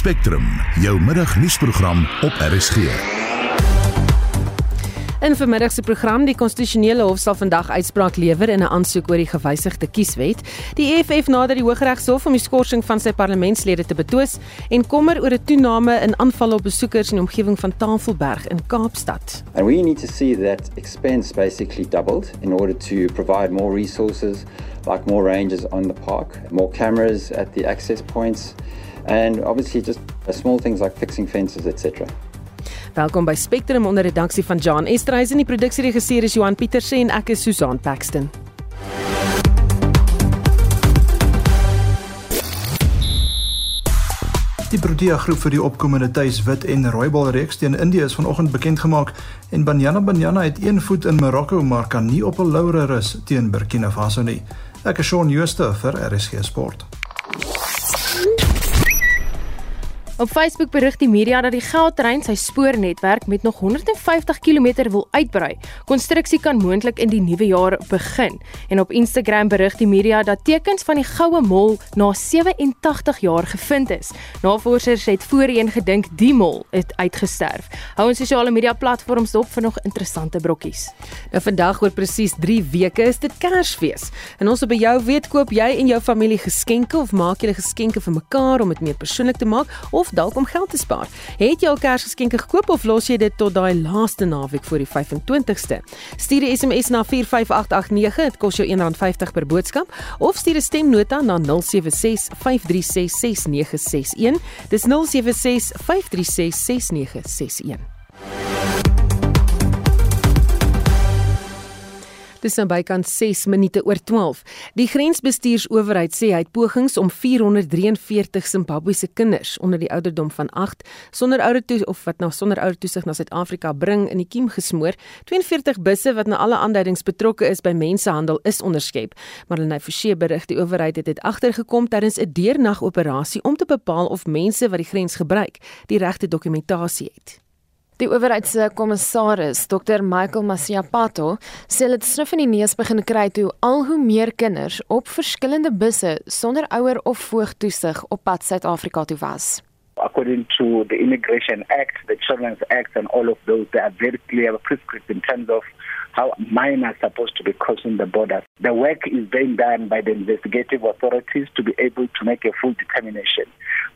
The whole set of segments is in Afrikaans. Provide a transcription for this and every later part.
Spectrum, jou middagnuusprogram op RSG. In vermiddag se program die konstitusionele hof sal vandag uitspraak lewer in 'n aansoek oor die gewysigde kieswet. Die EFF nader die Hooggeregshof om die skorsing van sy parlementslede te betwis en kommer oor 'n toename in aanvalle op besoekers in die omgewing van Tafelberg in Kaapstad. And we need to see that expense basically doubled in order to provide more resources like more rangers on the park, more cameras at the access points and obviously just small things like fixing fences etc. Welkom by Spectrum onder redaksie van John Estreisen. Die produksieregisseur is Johan Pieterse en ek is Susan Paxton. Die Protea groep vir die opkomende tuis wit en rooibal reeks teen Indië is vanoggend bekend gemaak en Banyana Banyana het een voet in Marokko maar kan nie op 'n laure rus teen Burkina Faso nie. Ek is Shaun Schuster vir RSG Sport. Op Facebook berig die media dat die Gautrain sy spoornetwerk met nog 150 km wil uitbrei. Konstruksie kan moontlik in die nuwe jaar begin. En op Instagram berig die media dat tekens van die goue mol na 87 jaar gevind is. Navorsers het voorheen gedink die mol het uitgesterf. Hou ons sosiale media platforms dop vir nog interessante brokkies. Nou vandag oor presies 3 weke is dit Kersfees. En ons by jou weet koop jy en jou familie geskenke of maak julle geskenke vir mekaar om dit meer persoonlik te maak of dalk om geld te spaar. Het jy al Kersgeskenke gekoop of los jy dit tot daai laaste naweek voor die 25ste? Stuur 'n SMS na 45889, dit kos jou R1.50 per boodskap, of stuur 'n stemnota na 0765366961. Dis 0765366961. Dis nou bykans 6 minute oor 12. Die grensbestuursowerheid sê hy het pogings om 443 Zimbabwese kinders onder die ouderdom van 8 sonder ouer toe of wat nou sonder ouer toesig na Suid-Afrika bring in die kiem gesmoor. 42 busse wat na alle aanduidings betrokke is by mensehandel is onderskep. Marlene Forsie berig die owerheid het dit agtergekom tydens 'n deernagoperasie om te bepaal of mense wat die grens gebruik, die regte dokumentasie het. Die owerheid se kommissaris, Dr Michael Masiapato, sê dit snuf in die neus begin kry toe al hoe meer kinders op verskillende busse sonder ouer of voogtoesig op pad Suid-Afrika toe was. According to the Immigration Act, the Children's Act and all of those, they are very clear prescriptive in terms of how minors are supposed to be crossing the border. The work is being done by the investigative authorities to be able to make a full determination.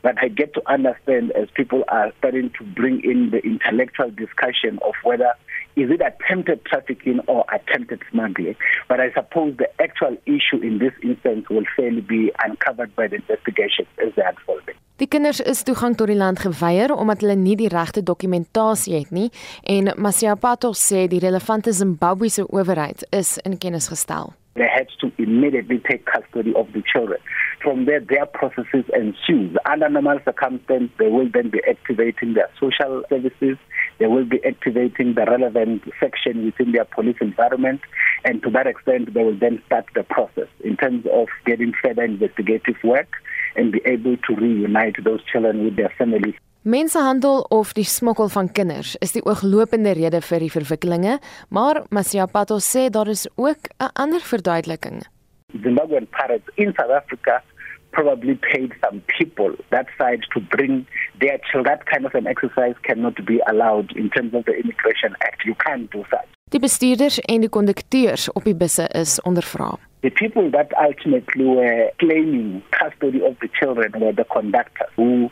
But I get to understand as people are starting to bring in the intellectual discussion of whether is it attempted trafficking or attempted smuggling. But I suppose the actual issue in this instance will fairly be uncovered by the investigation as they unfold. Die kinders is toegang tot die land geweier omdat hulle nie die regte dokumentasie het nie en Masiapato sê die relevante Zimbabwese owerheid is in kennis gestel. They had to immediately take custody of the children. From there, their processes ensue. Under normal circumstances, they will then be activating their social services. They will be activating the relevant section within their police environment. And to that extent, they will then start the process in terms of getting further investigative work and be able to reunite those children with their families. Mensehandel of die smokkel van kinders is die ooglopende rede vir die verwikkelinge, maar Masiapato sê daar is ook 'n ander verduideliking. Zimbabwean pirates in South Africa probably paid some people that side to bring their children. That kind of an exercise cannot be allowed in terms of the Immigration Act. You can't do that. Die bestuurders en die kondukteurs op die busse is ondervra. The people that ultimately were claiming custody of the children were the conductors who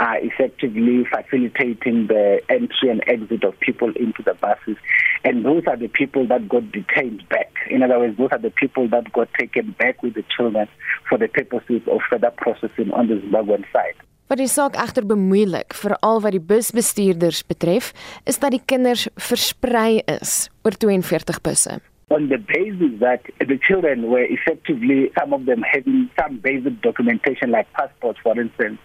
are effectively facilitating the entry and exit of people into the buses. And those are the people that got detained back. In other words, those are the people that got taken back with the children for the purposes of further processing on the Zimbabwean side. Wat die saak egter bemoeilik, veral wat die busbestuurders betref, is dat die kinders versprei is oor 42 busse. On the basis that the children were effectively, some of them having some basic documentation like passports, for instance,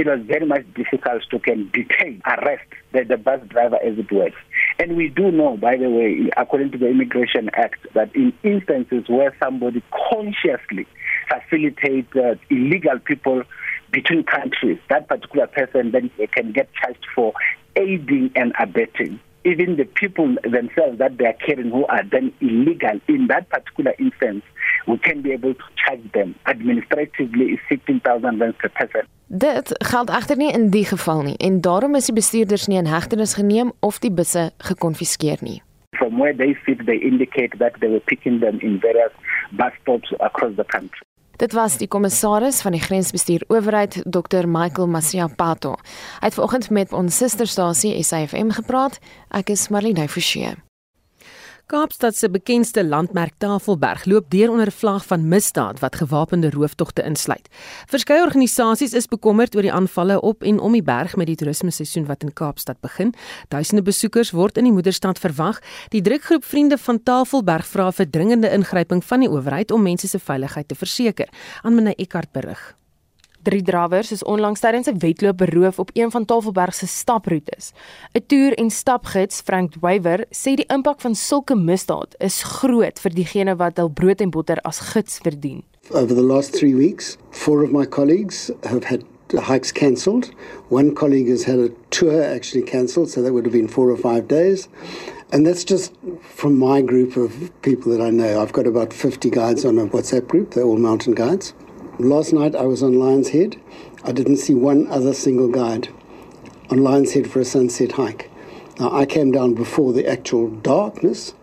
it was very much difficult to can detain, arrest the, the bus driver as it was. And we do know, by the way, according to the Immigration Act, that in instances where somebody consciously facilitates uh, illegal people between countries, that particular person then can get charged for aiding and abetting. Even the people themselves that they are carrying who are then illegal in that particular instance, we can be able to charge them. Administratively, it's 15,000 rand per person. Dit geld egter nie in die geval nie en daarom is die bestuurders nie in hegtenis geneem of die busse gekonfiskeer nie. From where they sit, they indicate that they were picking them in various bus stops across the country. Dit was die kommissaris van die grensbestuur owerheid Dr Michael Masiapato. Hy het vanoggend met ons susterstasie SAFM gepraat. Ek is Marlene Forsie. Kaapstad se bekendste landmerk Tafelberg loop deur onder vlag van misdaad wat gewapende rooftogte insluit. Verskeie organisasies is bekommerd oor die aanvalle op en om die berg met die toerisme seisoen wat in Kaapstad begin. Duisende besoekers word in die moederstad verwag. Die drukgroep Vriende van Tafelberg vra vir dringende ingryping van die owerheid om mense se veiligheid te verseker. Aanmene Eckart berig. Drie drawers is onlangs tydens 'n wedloop beroof op een van Tafelberg se staproetes. 'n Toer- en stapgids, Frank Dwywer, sê die impak van sulke misdaad is groot vir diegene wat hul brood en botter as gids verdien. Over the last 3 weeks, four of my colleagues have had hikes cancelled. One colleague has had a tour actually cancelled, so that would have been 4 or 5 days. And that's just from my group of people that I know. I've got about 50 guides on a WhatsApp group, they're all mountain guides. Last night I was on Lion's Head. I didn't see one other single guide on Lion's Head for a sunset hike. Now I came down before the actual darkness,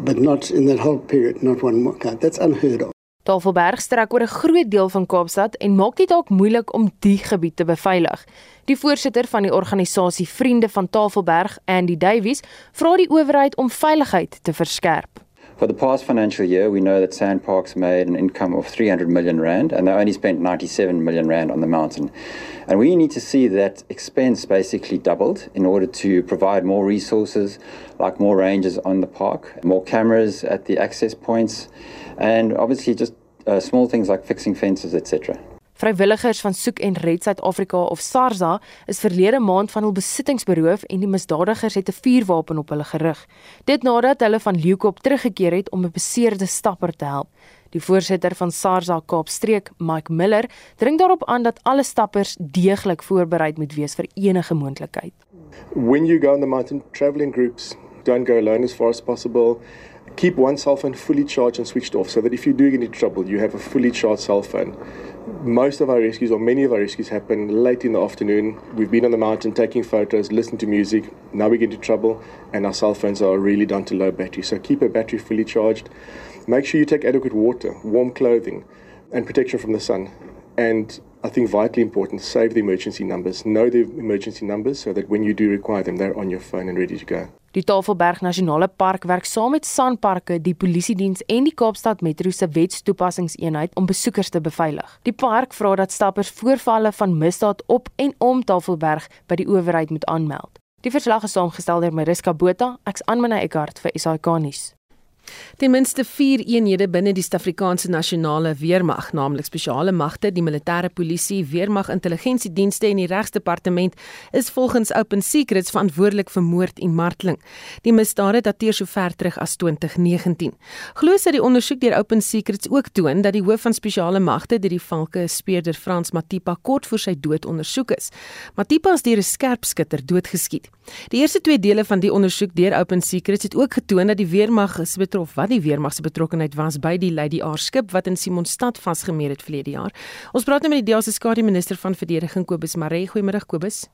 but not in that whole period, not one more guide. That's unheard of. Tafelberg strek oor 'n groot deel van Kaapstad en maak dit dalk moeilik om die gebied te beveilig. Die voorsitter van die organisasie Vriende van Tafelberg, Andy Davies, vra die owerheid om veiligheid te verskerp. For the past financial year, we know that Sandparks made an income of 300 million rand, and they only spent 97 million rand on the mountain. And we need to see that expense basically doubled in order to provide more resources, like more rangers on the park, more cameras at the access points, and obviously just uh, small things like fixing fences, etc. Vrywilligers van Soek en Red Suid-Afrika of SARSA is verlede maand van hul besittings beroof en die misdadigers het 'n vuurwapen op hulle gerig. Dit nadat hulle van Leeukop teruggekeer het om 'n beseerde stapper te help. Die voorsitter van SARSA Kaapstreek, Mike Miller, dring daarop aan dat alle stappers deeglik voorberei moet wees vir enige moontlikheid. When you go on the mountain traveling groups, don't go alone as far as possible. Keep one cell phone fully charged and switched off so that if you do get into trouble, you have a fully charged cell phone. Most of our rescues, or many of our rescues, happen late in the afternoon. We've been on the mountain taking photos, listening to music. Now we get into trouble, and our cell phones are really down to low battery. So keep a battery fully charged. Make sure you take adequate water, warm clothing, and protection from the sun. And I think vitally important, save the emergency numbers. Know the emergency numbers so that when you do require them, they're on your phone and ready to go. Die Tafelberg Nasionale Park werk saam met Sanparke, die Polisiediens en die Kaapstad Metro se wetstoepassingseenheid om besoekers te beveilig. Die park vra dat stappers voorvalle van misdaad op en om Tafelberg by die owerheid moet aanmeld. Die verslag is saamgestel deur Mariska Botha, ek's Anmina Eckart vir SAK nuus. Ten minste 4 eenhede binne die Suid-Afrikaanse nasionale weermag, naamlik spesiale magte, die militêre polisie, weermag intelligensiedienste en die regsdepartement, is volgens Open Secrets verantwoordelik vir moord en marteling. Die misdade dateer sover terug as 2019. Glo sy die ondersoek deur Open Secrets ook toon dat die hoof van spesiale magte, die Valke speurder Frans Matipa kort voor sy dood ondersoek is. Matipa is deur 'n skerpskutter doodgeskiet. Die eerste twee dele van die ondersoek deur Open Secrets het ook getoon dat die weermag is betrof wat die weermag se betrokkeheid was by die Lady R skip wat in Simonstad vasgemeer het verlede jaar. Ons praat nou met die DEA se skadu minister van verdediging Kobus Maree. Goeiemôre Kobus.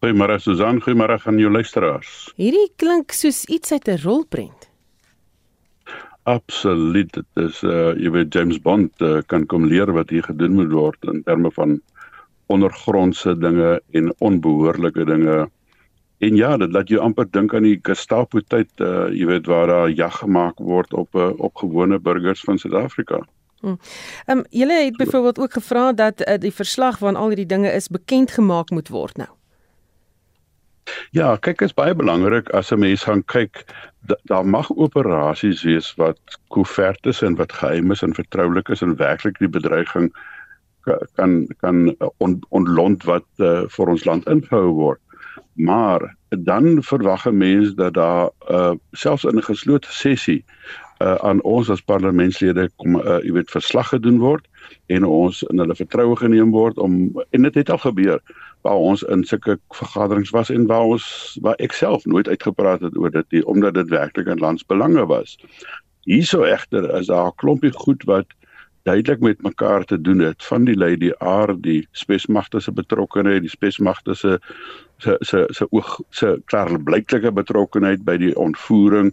Goeiemôre Susan, goeiemôre aan jou luisteraars. Hierdie klink soos iets uit 'n rolprent. Absoluut. Dit is uh jy weet James Bond uh, kan kom leer wat hier gedoen moet word in terme van ondergrondse dinge en onbehoorlike dinge En ja, dit laat jou amper dink aan die Gestapo tyd, uh jy weet waar daar jag gemaak word op uh, op gewone burgers van Suid-Afrika. Hm. Ehm um, julle het byvoorbeeld ook gevra dat uh, die verslag van al hierdie dinge is bekend gemaak moet word nou. Ja, kyk is baie belangrik as 'n mens gaan kyk daar mag operasies wees wat koevert is en wat geheim is en vertroulik is en werklik die bedreiging kan kan on, ontlont wat uh, vir ons land ingehou word maar dan verwag 'n mens dat daar uh selfs in 'n geslote sessie uh aan ons as parlementslede kom uh jy weet verslag gedoen word en ons in hulle vertroue geneem word om en dit het al gebeur waar ons in sulke vergaderings was en waar ons waar ek self nooit uitgepraat het oor dit nie omdat dit werklik in landsbelange was. Hierso egter is daar 'n klompie goed wat duidelik met mekaar te doen het van die die aard die spesmagte se betrokkeheid die spesmagte se se se se oog se klaarblyklike betrokkeheid by die ontvoering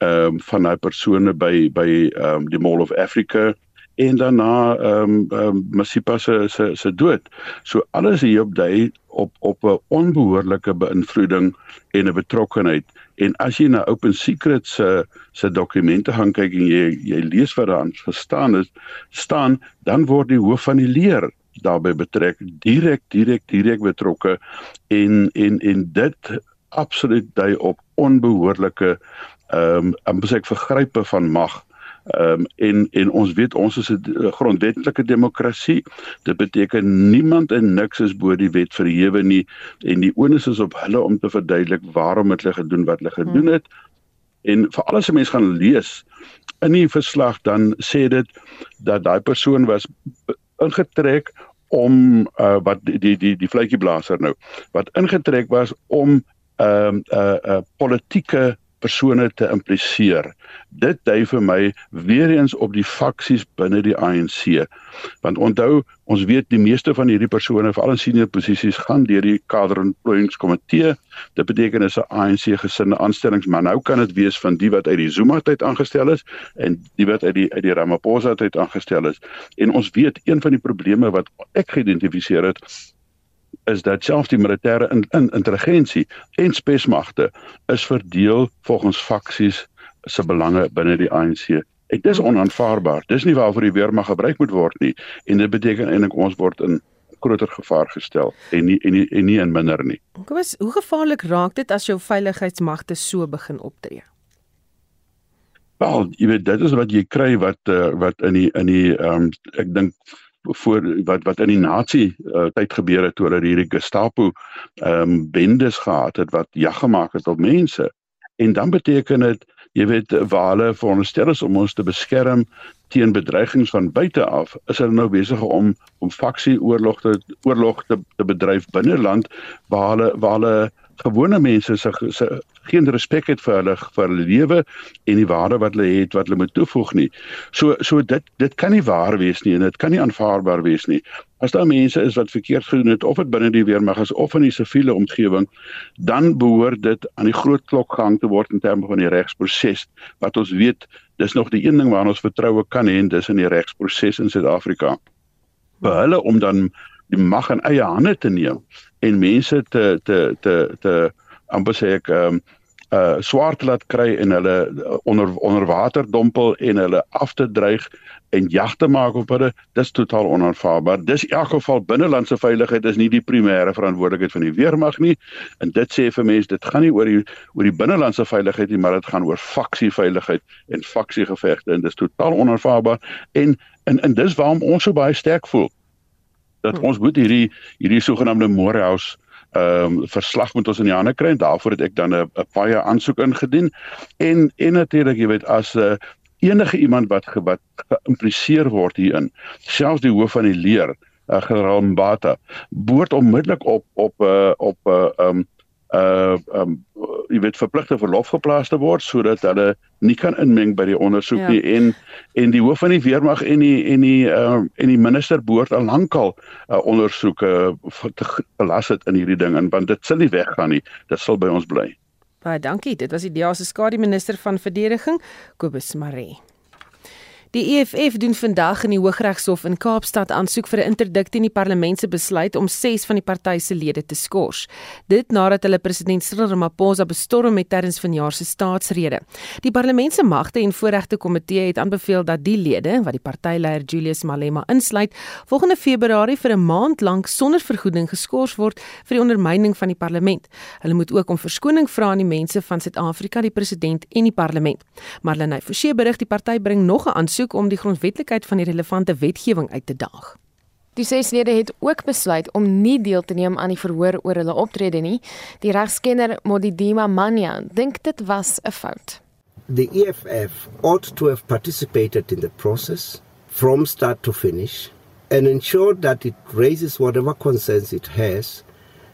ehm um, van daai persone by by ehm um, die Mall of Africa en daarna ehm um, ehm um, Masipa se se se dood. So alles hier op dui op op 'n onbehoorlike beïnvloeding en 'n betrokkeheid. En as jy na Open Secrets se se dokumente gaan kyk en jy jy lees wat daarin gestaan is, staan dan word die hoof van die leer daarbey betrek, direk direk direk betrokke en en en dit absoluut dui op onbehoorlike ehm um, amper sê ek vergrype van mag. Ehm um, en en ons weet ons is 'n grondwetlike demokrasie. Dit beteken niemand en niks is bo die wet verhewe nie en die onus is op hulle om te verduidelik waarom het hulle gedoen wat hulle gedoen hmm. het. Hmm. En vir alles 'n mens gaan lees in die verslag dan sê dit dat daai persoon was ingetrek om uh, wat die die die, die vletjieblaser nou wat ingetrek was om ehm uh, 'n uh, uh, politieke persone te impliseer. Dit dui vir my weer eens op die faksies binne die ANC. Want onthou, ons weet die meeste van hierdie persone, veral in senior posisies, gaan deur die kaderemployingskomitee. Dit beteken is 'n ANC gesinde aanstellings, maar nou kan dit wees van die wat uit die Zuma tyd aangestel is en die wat uit die uit die Ramaphosa tyd aangestel is. En ons weet een van die probleme wat ek geïdentifiseer het is dat selfs die militêre in, in intelligensie en spesmagte is verdeel volgens faksies se belange binne die ANC. Dit is onaanvaarbaar. Dis nie waarvoor die weermag gebruik moet word nie en dit beteken eintlik ons word in groter gevaar gestel en nie en nie en nie in minder nie. Kom ons, hoe gevaarlik raak dit as jou veiligheidsmagte so begin optree? Wel, jy weet dit is wat jy kry wat uh, wat in die in die ehm um, ek dink voor wat wat in die nasie uh, tyd gebeur het toe hulle hierdie Gestapo ehm um, bendes gehad het wat jag gemaak het op mense. En dan beteken dit jy weet waar hulle veronderstel is om ons te beskerm teen bedreigings van buite af, is hulle nou besig om om faksie oorlog te oorlog te, te bedryf binne land waar hulle waar hulle gewone mense se se geen respek het vir hulle vir hulle lewe en die waarde wat hulle het wat hulle moet toevoeg nie. So so dit dit kan nie waar wees nie en dit kan nie aanvaarbaar wees nie. As daar mense is wat verkeerd gedoen het of dit binne die weermag is of in die siviele omgewing, dan behoort dit aan die groot klok gehang te word in terme van die regsproses wat ons weet dis nog die een ding waarna ons vertroue kan hê en dis in die regsproses in Suid-Afrika. Vir hulle om dan die mag in eie hande te neem en mense te te te te amper sê ek ehm um, uh swaar te laat kry en hulle onder onder water dompel en hulle af te dreig en jag te maak op hulle dis totaal onaanvaarbaar. Dis in elk geval binnelandse veiligheid is nie die primêre verantwoordelikheid van die weermag nie. En dit sê vir mense dit gaan nie oor die oor die binnelandse veiligheid nie maar dit gaan oor faksie veiligheid en faksie gevegte en dis totaal onaanvaarbaar. En en en dis waarom ons so baie sterk voel dat hmm. ons moet hierdie hierdie sogenaamde Morehouse ehm um, verslag moet ons in die hande kry en daarvoor het ek dan 'n baie aansoek ingedien en en natuurlik jy weet as 'n uh, eh, enige iemand wat wat geïmpliseer word hierin selfs die hoof van die leer uh, generaal Mbata behoort onmiddellik op op uh, op 'n uh, um, uh um jy weet verpligte verlof geplaas te word sodat hulle nie kan inmeng by die ondersoek ja. nie. En en die hoof van die weermag en die en die uh en die minister behoort al lankal uh, ondersoeke uh, belas het in hierdie ding en want dit sal nie weggaan nie. Dit sal by ons bly. Baie dankie. Dit was die DEA se skadu minister van verdediging Kobus Maree Die EFF doen vandag in die Hooggeregshof in Kaapstad aansoek vir 'n interdikt teen die parlement se besluit om 6 van die party se lede te skors. Dit nadat hulle president Cyril Ramaphosa bestorm het tydens vanjaar se staatsrede. Die parlement se magte en voorregte komitee het aanbeveel dat die lede wat die partyleier Julius Malema insluit, volgende Februarie vir 'n maand lank sonder vergoeding geskort word vir die ondermyning van die parlement. Hulle moet ook om verskoning vra aan die mense van Suid-Afrika, die president en die parlement. Marlene Forsie berig die party bring nog 'n ondersoek om die grondwetlikheid van die relevante wetgewing uit te daag. Die seslede het ook besluit om nie deel te neem aan die verhoor oor hulle optrede nie. Die regskenner Modidima Mania dink dit was 'n fout. The EFF ought to have participated in the process from start to finish and ensured that it raises whatever concerns it has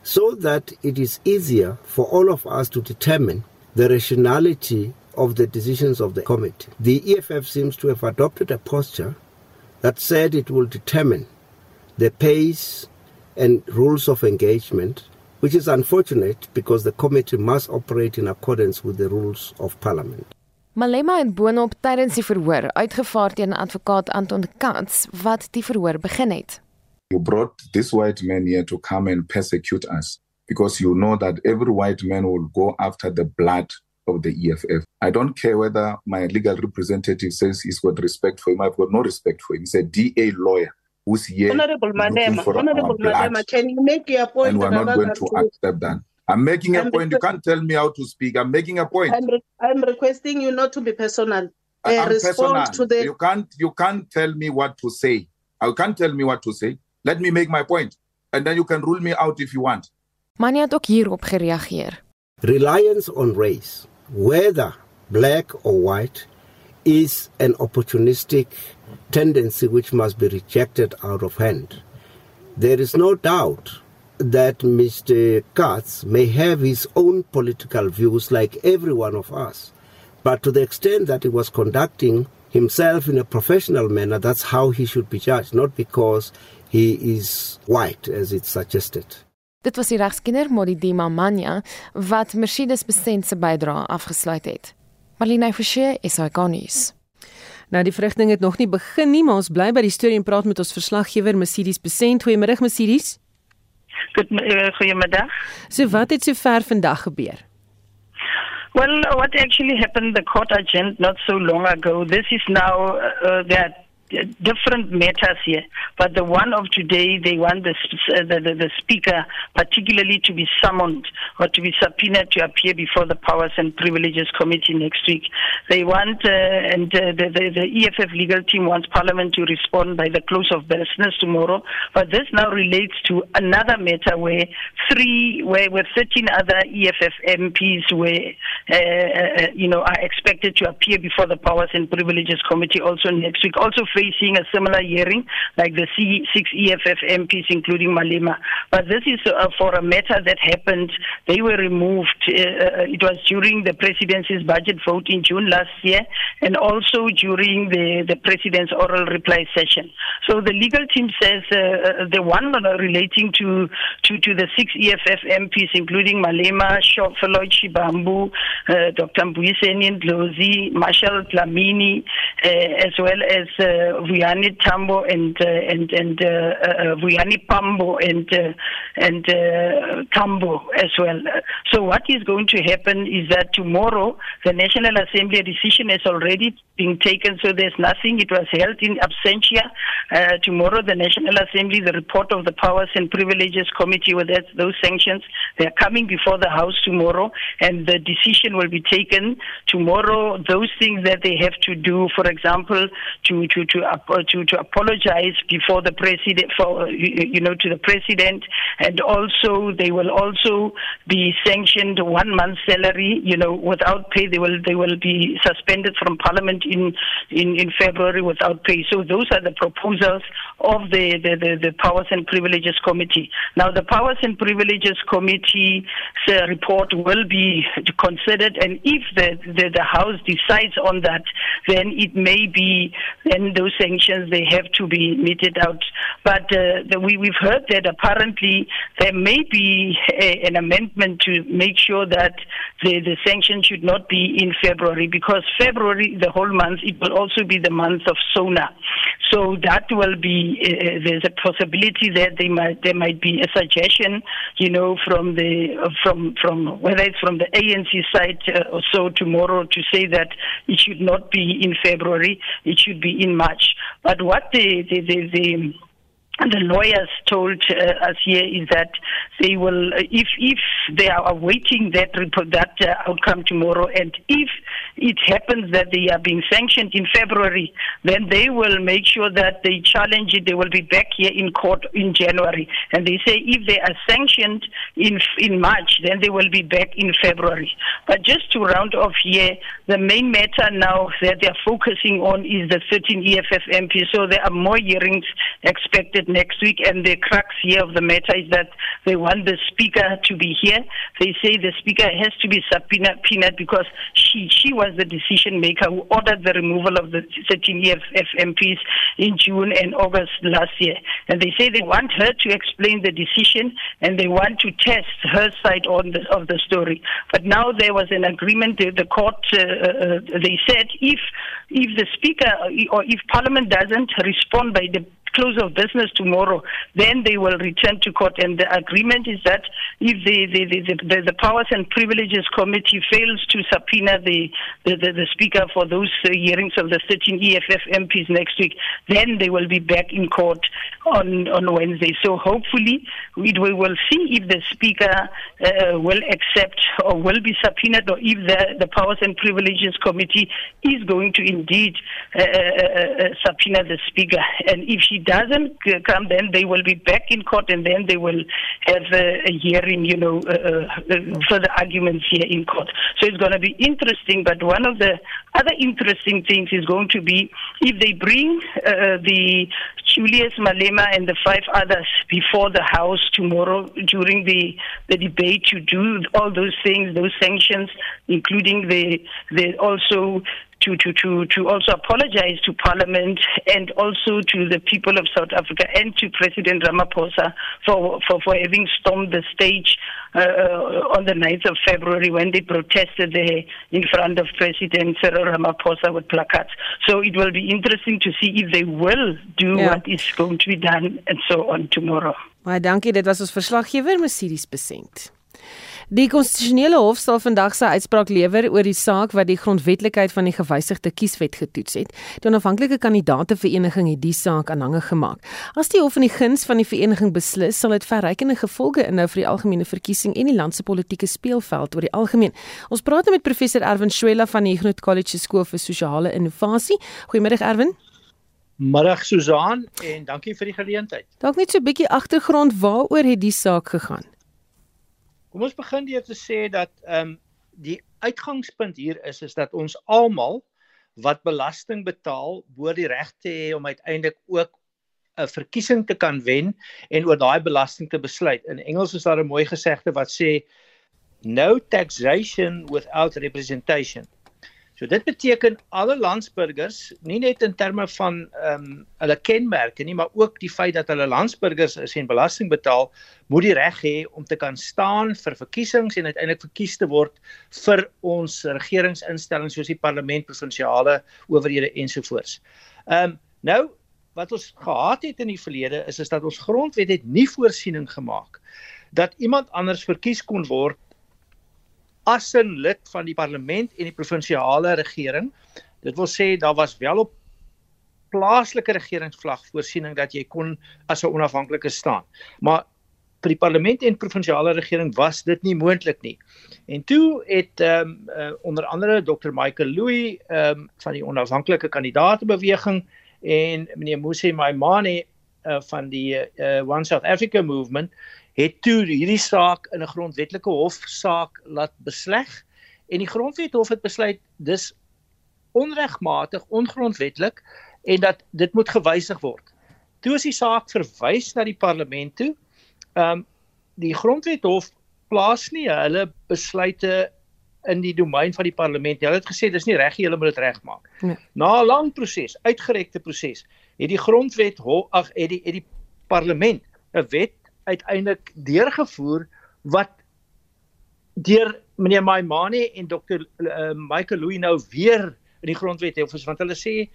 so that it is easier for all of us to determine the rationality of the decisions of the committee. The EFF seems to have adopted a posture that said it will determine the pace and rules of engagement, which is unfortunate because the committee must operate in accordance with the rules of parliament. Malema het boonop tydens die verhoor uitgevaar teen advokaat Anton Katz wat die verhoor begin het. You brought this white man here to come and persecute us because you know that every white man will go after the blood of the EFF. I don't care whether my legal representative says he's got respect for him. I've got no respect for him. He's a DA lawyer who's here Honorable Madema, for Honorable Madema, can you make your point? and we're not going to accept that. I'm making a I'm point. You can't tell me how to speak. I'm making a point. I'm, re- I'm requesting you not to be personal. I- Uh, I'm respond personal. to the You can't you can't tell me what to say. You can't tell me what to say. Let me make my point. And then you can rule me out if you want. Manie het ook hierop gereageer. Reliance on race, whether black or white, is an opportunistic tendency which must be rejected out of hand. There is no doubt that Mr. Katz may have his own political views like every one of us. But to the extent that he was conducting himself in a professional manner, that's how he should be judged, not because he is white, as it's suggested. Dit was die regskenner Modidima Manya wat Mercedes Besent se bydrae afgesluit het. Marlene Forsie, SAK nuus. Nou die vrugting het nog nie begin nie, maar ons bly by die storie en praat met ons verslaggewer Mercedes Besent. Goeiemôre Mercedes. Goed, uh, goeiemiddag. So wat het sover vandag gebeur? Well, what actually happened, the court adjourned not so long ago. This is now, uh, there are different matters here, but the one of today, they want the, uh, the, the, the speaker particularly to be summoned or to be subpoenaed to appear before the Powers and Privileges Committee next week. They want, uh, and uh, the, the, the EFF legal team wants Parliament to respond by the close of business tomorrow, but this now relates to another matter where three, where, where 13 other EFF MPs were, uh, uh, you know, are expected to appear before the Powers and Privileges Committee also next week, also facing a similar hearing like the six EFF MPs, including Malema. But this is uh, for a matter that happened. They were removed. Uh, it was during the presidency's budget vote in June last year, and also during the, the president's oral reply session. So the legal team says uh, the one relating to, to, to the six EFF MPs, including Malema, Floyd Shibambu, uh, Dr. Mbuyiseni Ndlozi, Marshall Dlamini, uh, as well as uh, Vuyani Tambo and uh, and and uh, uh, Vuyani Pambo and uh, and uh, Tambo as well. So what is going to happen is that tomorrow the National Assembly decision has already been taken, so there's nothing. It was held in absentia. Uh, tomorrow the National Assembly, the report of the Powers and Privileges Committee with that, those sanctions, they are coming before the House tomorrow, and the decision will be taken tomorrow. Those things that they have to do, for example, to to to uh, to, to apologize before the president for you, you know to the president. And also they will also be sanctioned one month salary you know without pay. They will they will be suspended from parliament in in in February without pay. So those are the proposals of the the, the, the powers and privileges committee now the powers and privileges committee uh, report will be considered and if the, the the house decides on that then it may be then those sanctions they have to be meted out. But uh, the, we, we've heard that apparently there may be a, an amendment to make sure that the, the sanctions should not be in February because February, the whole month, it will also be the month of SONA. So that will be uh, there's a possibility that they might there might be a suggestion, you know, from the uh, from from whether it's from the ANC side uh, or so tomorrow to say that it should not be in February, it should be in March. But what the the the, the the lawyers told uh, us here is that they will, uh, if if they are awaiting that report, that uh, outcome tomorrow, and if it happens that they are being sanctioned in February, then they will make sure that they challenge it. They will be back here in court in January, and they say if they are sanctioned in in March, then they will be back in February. But just to round off here, the main matter now that they are focusing on is the 13 EFF MPs. So there are more hearings expected next week. And the crux here of the matter is that they want the speaker to be here. They say the speaker has to be subpoenaed because she she was the decision maker who ordered the removal of the 13 EFF MPs in June and August last year. And they say they want her to explain the decision and they want to test her side on the, of the story. But now there was an agreement. The, the court uh, uh, they said if if the speaker or if Parliament doesn't respond by the close of business tomorrow, then they will return to court. And the agreement is that if the, the, the, the, the Powers and Privileges Committee fails to subpoena the, the, the, the Speaker for those uh, hearings of the 13 EFF MPs next week, then they will be back in court on, on Wednesday. So hopefully we, we will see if the Speaker uh, will accept or will be subpoenaed or if the, the Powers and Privileges Committee is going to indeed uh, uh, uh subpoena the Speaker. And if she doesn't come, then they will be back in court and then they will have a, a hearing, you know, uh, uh, uh further arguments here in court. So it's going to be interesting. But one of the other interesting things is going to be if they bring uh, the Julius Malema and the five others before the House tomorrow during the, the debate to do all those things, those sanctions, including the, the also to, to, to, to also apologize to Parliament and also to the people of South Africa and to President Ramaphosa for, for, for having stormed the stage uh, on the 9th of February when they protested there in front of President Cyril Ramaphosa with placards. So it will be interesting to see if they will do yeah. what is going to be done and so on tomorrow. Baie dankie, dit was ons verslaggewer Mercedes Besent. Die konstitusionele hof sal vandag sy uitspraak lewer oor die saak wat die grondwetlikheid van die gewysigde kieswet getoets het. Die onafhanklike kandidaate vereniging het die saak aanhange gemaak. As die hof in die guns van die vereniging beslis, sal dit verrykende gevolge inhou vir die algemene verkiesing en die land se politieke speelveld oor die algemeen. Ons praat nou met professor Erwin Schwella van die Ignout College Skool vir Sosiale Innovasie. Goeiemiddag Erwin. Middag Susan en dankie vir die geleentheid. Dalk net so 'n bietjie agtergrond waaroor het die saak gegaan? Kom ons begin deur te sê dat ehm um, die uitgangspunt hier is is dat ons almal wat belasting betaal, behoort die reg te hê om uiteindelik ook 'n verkiesing te kan wen en oor daai belasting te besluit. In Engels is daar 'n mooi gesegde wat sê no taxation without representation. So dit beteken alle landsburgers, nie net in terme van ehm um, hulle kenmerke nie, maar ook die feit dat hulle landsburgers is en belasting betaal, moet die reg hê om te kan staan vir verkiesings en uiteindelik verkies te word vir ons regeringsinstellings soos die parlement, provinsiale owerhede ensovoorts. Ehm um, nou wat ons gehad het in die verlede is is dat ons grondwet het nie voorsiening gemaak dat iemand anders verkies kon word as 'n lid van die parlement en die provinsiale regering. Dit wil sê daar was wel op plaaslike regeringsvlag voorsiening dat jy kon as 'n onafhanklike staan. Maar vir die parlement en provinsiale regering was dit nie moontlik nie. En toe het ehm um, uh, onder andere Dr Michael Louw ehm um, van die onafhanklike kandidaatebeweging en meneer Musi Maimane uh, van die uh, One South Africa movement het toe hierdie saak in 'n grondwetlike hofsaak laat besleg en die grondwethof het besluit dis onregmatig, ongrondwetlik en dat dit moet gewysig word. Toe is die saak verwys na die parlement toe. Ehm um, die grondwethof plaas nie hulle besluite in die domein van die parlement. Hulle het gesê dis nie reg nie, hulle moet dit regmaak. Nee. Na 'n lang proses, uitgerekte proses, het die grondwet ag het die het die parlement 'n wet uiteindelik deurgevoer wat deur meneer Maimane en dokter uh, Michael Louw nou weer in die grondwet het want hulle sê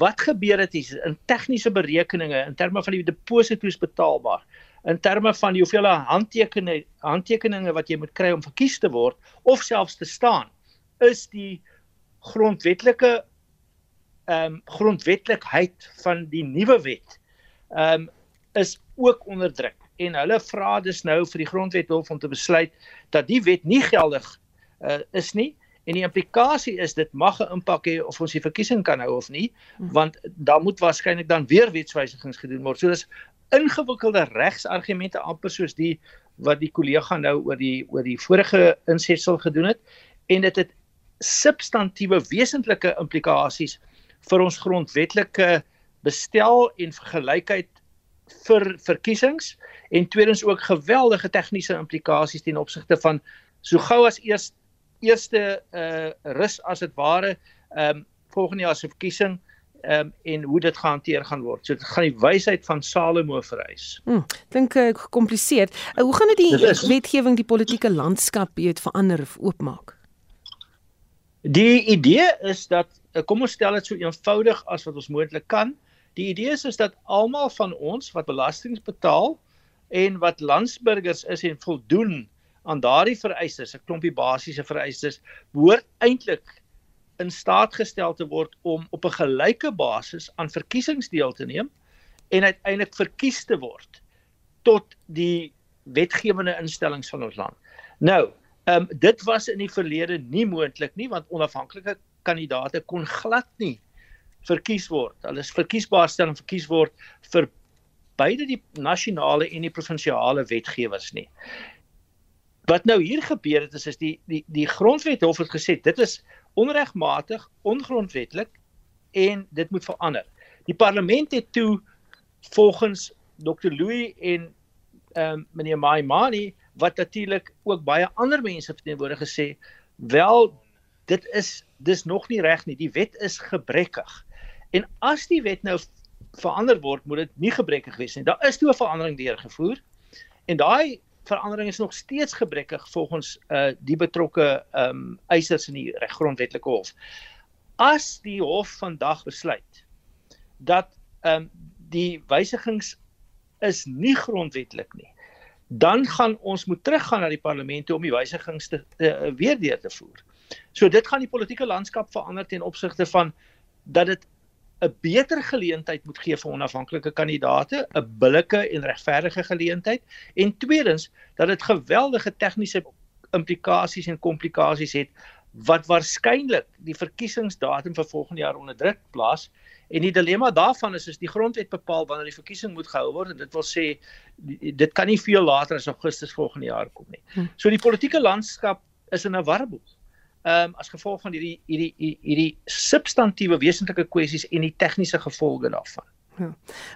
wat gebeur het is in tegniese berekeninge in terme van die deposito's betaalbaar. In terme van die hoeveel handtekeninge handtekeninge wat jy moet kry om verkies te word of selfs te staan is die grondwetlike ehm um, grondwetlikheid van die nuwe wet ehm um, is ook onderdruk en hulle vra dus nou vir die grondwethof om te besluit dat die wet nie geldig uh, is nie en die implikasie is dit mag 'n impak hê of ons die verkiesing kan hou of nie hmm. want daar moet waarskynlik dan weer wetswysigings gedoen word. So dis ingewikkelde regsargumente amper soos die wat die kollega nou oor die oor die vorige insetsel gedoen het en dit het substantiewe wesentlike implikasies vir ons grondwetlike bestel en vergelykheid vir verkiesings en tweedens ook geweldige tegniese implikasies ten opsigte van so gou as eers eerste uh rus as dit ware ehm um, volgende jaar se verkiesing ehm um, en hoe dit gehanteer gaan word. So dit gaan die wysheid van Salomo vereis. Hm, dink ek uh, gekompliseer. Uh, hoe gaan dit die wetgewing die politieke landskap weet verander of oopmaak? Die idee is dat kom ons stel dit so eenvoudig as wat ons moontlik kan. Die idee is, is dat almal van ons wat belasting betaal en wat landsburgers is en voldoen aan daardie vereistes, 'n klompie basiese vereistes, behoort eintlik in staat gestel te word om op 'n gelyke basis aan verkiesings deel te neem en uiteindelik verkies te word tot die wetgewende instellings van ons land. Nou, ehm um, dit was in die verlede nie moontlik nie want onafhanklike kandidaate kon glad nie verkies word. Hulle is verkiesbaar stel en verkies word vir beide die nasionale en die provinsiale wetgewers nie. Wat nou hier gebeur het is is die die die grondwet hof het gesê dit is onregmatig, ongrondwetlik en dit moet verander. Die parlement het toe volgens Dr Louis en ehm um, meneer Maimani wat natuurlik ook baie ander mense verteenwoordig gesê, wel dit is dis nog nie reg nie. Die wet is gebrekkig. En as die wet nou verander word, moet dit nie gebrekkig wees nie. Daar is toe 'n verandering deurgevoer. En daai verandering is nog steeds gebrekkig volgens uh die betrokke ehm um, eisers in die reggrondwetlike hof. As die hof vandag besluit dat ehm um, die wysigings is nie grondwetlik nie, dan gaan ons moet teruggaan na die parlement om die wysigings te, te uh, weer deur te voer. So dit gaan die politieke landskap verander ten opsigte van dat dit 'n beter geleentheid moet gee vir onafhanklike kandidaate, 'n billike en regverdige geleentheid en tweedens dat dit geweldige tegniese implikasies en komplikasies het wat waarskynlik die verkiesingsdatum vir volgende jaar onder druk plaas en die dilemma daarvan is is die grondwet bepaal wanneer die verkiesing moet gehou word en dit wil sê dit kan nie veel later as Augustus volgende jaar kom nie. Hm. So die politieke landskap is in 'n warboel ehm um, as gevolg van hierdie hierdie hierdie substantiëre wesentlike kwessies en die tegniese gevolge daarvan. Ja.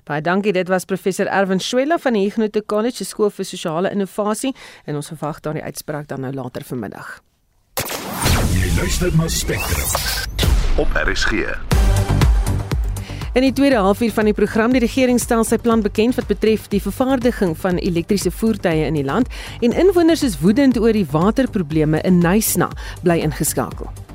Baie dankie. Dit was professor Erwin Schwella van die Huguenot College Skool vir Sosiale Innovasie en ons verwag dan die uitspraak dan nou later vanmiddag. Jy luister na Spectrum op RSG. In die tweede halfuur van die program die regering stel sy plan bekend wat betref die vervaardiging van elektriese voertuie in die land en inwoners is woedend oor die waterprobleme in Nysna bly ingeskakel.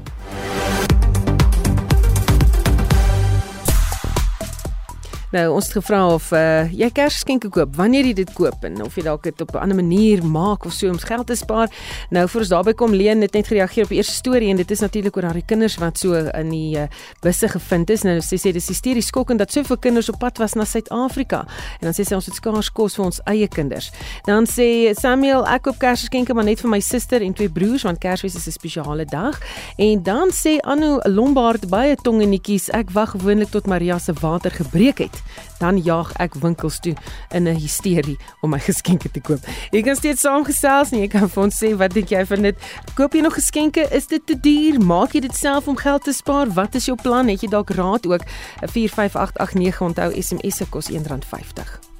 Nou ons het gevra of uh, jy Kersgeskenke koop, wanneer jy dit koop en of jy dalk dit op 'n ander manier maak of so om geld te spaar. Nou vir ons daarby kom Leen het net gereageer op die eerste storie en dit is natuurlik oor daai kinders wat so in die uh, busse gevind is. Nou sê sy dis hysteries skokkend dat soveel kinders op pad was na Suid-Afrika. En dan sê sy ons het skaars kos vir ons eie kinders. Dan sê Samuel ek koop Kersgeskenke maar net vir my suster en twee broers want Kersfees is 'n spesiale dag. En dan sê Anu Lombard baie tongenetjies ek wag gewoonlik tot Maria se water gebreek het dan jaag ek winkels toe in 'n hysterie om my geskenke te koop. Jy kan steeds saamgesels en jy kan vir ons sê wat dink jy van dit? Koop jy nog geskenke? Is dit te duur? Maak jy dit self om geld te spaar? Wat is jou plan? Het jy dalk raad ook? 45889 onthou SMS se kos R1.50.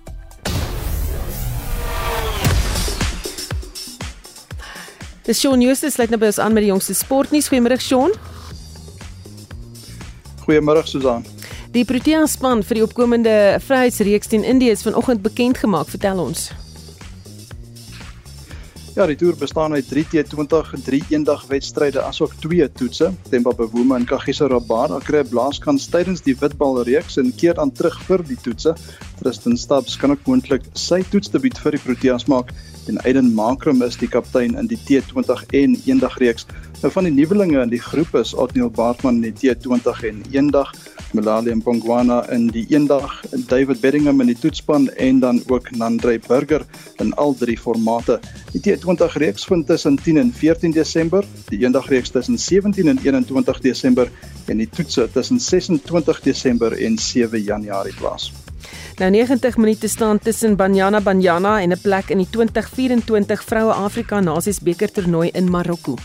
Dis Shaun Justus sluit nou by ons aan met die jongste sportnuus. Goeiemôre Shaun. Goeiemôre Susan. Die Protea span vir die opkomende Vryheidsreeks teen Indië is vanoggend bekend gemaak. Vertel ons. Ja, die toer bestaan uit 3 T20 en 3 eendagwedstryde asook 2 toetse. Temba Bavuma en Kagiso Rabada kry blaaskans tydens die witbalreeks en keer dan terug vir die toetse. Tristan Stubbs kan ook moontlik sy toetsdebuut vir die Proteas maak en Aiden Makram is die kaptein in die T20 en eendagreeks. Nou van die nuwelinge in die groep is Otniel Baartman in die T20 en eendag Melali Mpongwana in die eendag, David Bedingham in die toetspan en dan ook Nandrey Burger in al drie formate. Die T20 reeks vind tussen 10 en 14 Desember, die eendag reeks tussen 17 en 21 Desember en die toetse tussen 26 Desember en 7 Januarie plaas. Nou 90 minute staan tussen Banyana Banyana en 'n plek in die 2024 Vroue Afrika Nasies beker toernooi in Marokko.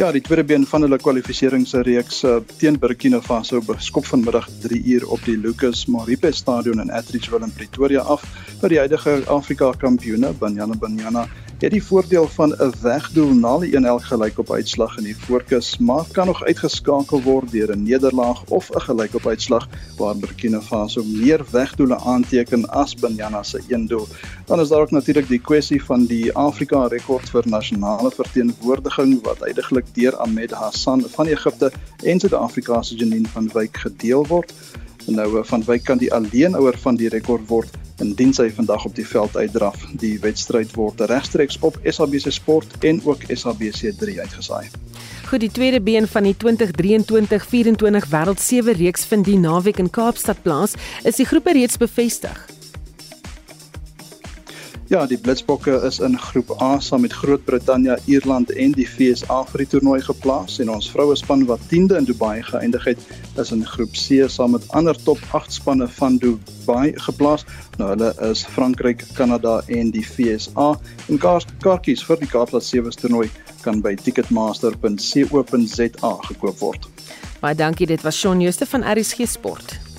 Ja, die tweede been van hulle kwalifikasieringsreeks uh, teen Burkina Faso beskop vanmiddag 3 uur op die Lucas Maripe Stadion in Atteridgeville in Pretoria af vir die huidige Afrika kampioene Banyana Banyana het die voordeel van 'n wegdoel na die 1-1 gelykop uitslag in die voorkus, maar kan nog uitgeskakel word deur 'n nederlaag of 'n gelykop uitslag waar Burkina Faso meer wegdoele aanteken as Banyana se een doel. Dan is daar ook natuurlik die kwessie van die Afrika rekord vir nasionale verteenwoordiging wat uiteindelik deur Ahmed Hassan van Egipte en Suid-Afrika se Janine van Wyk gedeel word. Nou eh, van Wyk kan die alleenouer van die rekord word indien sy vandag op die veld uitdraf. Die wedstryd word regstreeks op SABC Sport en ook SABC3 uitgesaai. Goed, die tweede been van die 2023-24 Wêreld 7 reeks vind die naweek in Kaapstad plaas. Is die groepe reeds bevestig? Ja, die Blitsbokke is in groep A saam met Groot-Brittanje, Ierland en die VSA vir die toernooi geplaas en ons vroue span wat 10de in Dubai geëindig het, is in groep C saam met ander top 8 spanne van Dubai geplaas. Nou hulle is Frankryk, Kanada en die VSA. En kaartjies vir die Kaapstad 7 toernooi kan by ticketmaster.co.za gekoop word. Baie dankie, dit was Shaun Jooste van RSG Sport.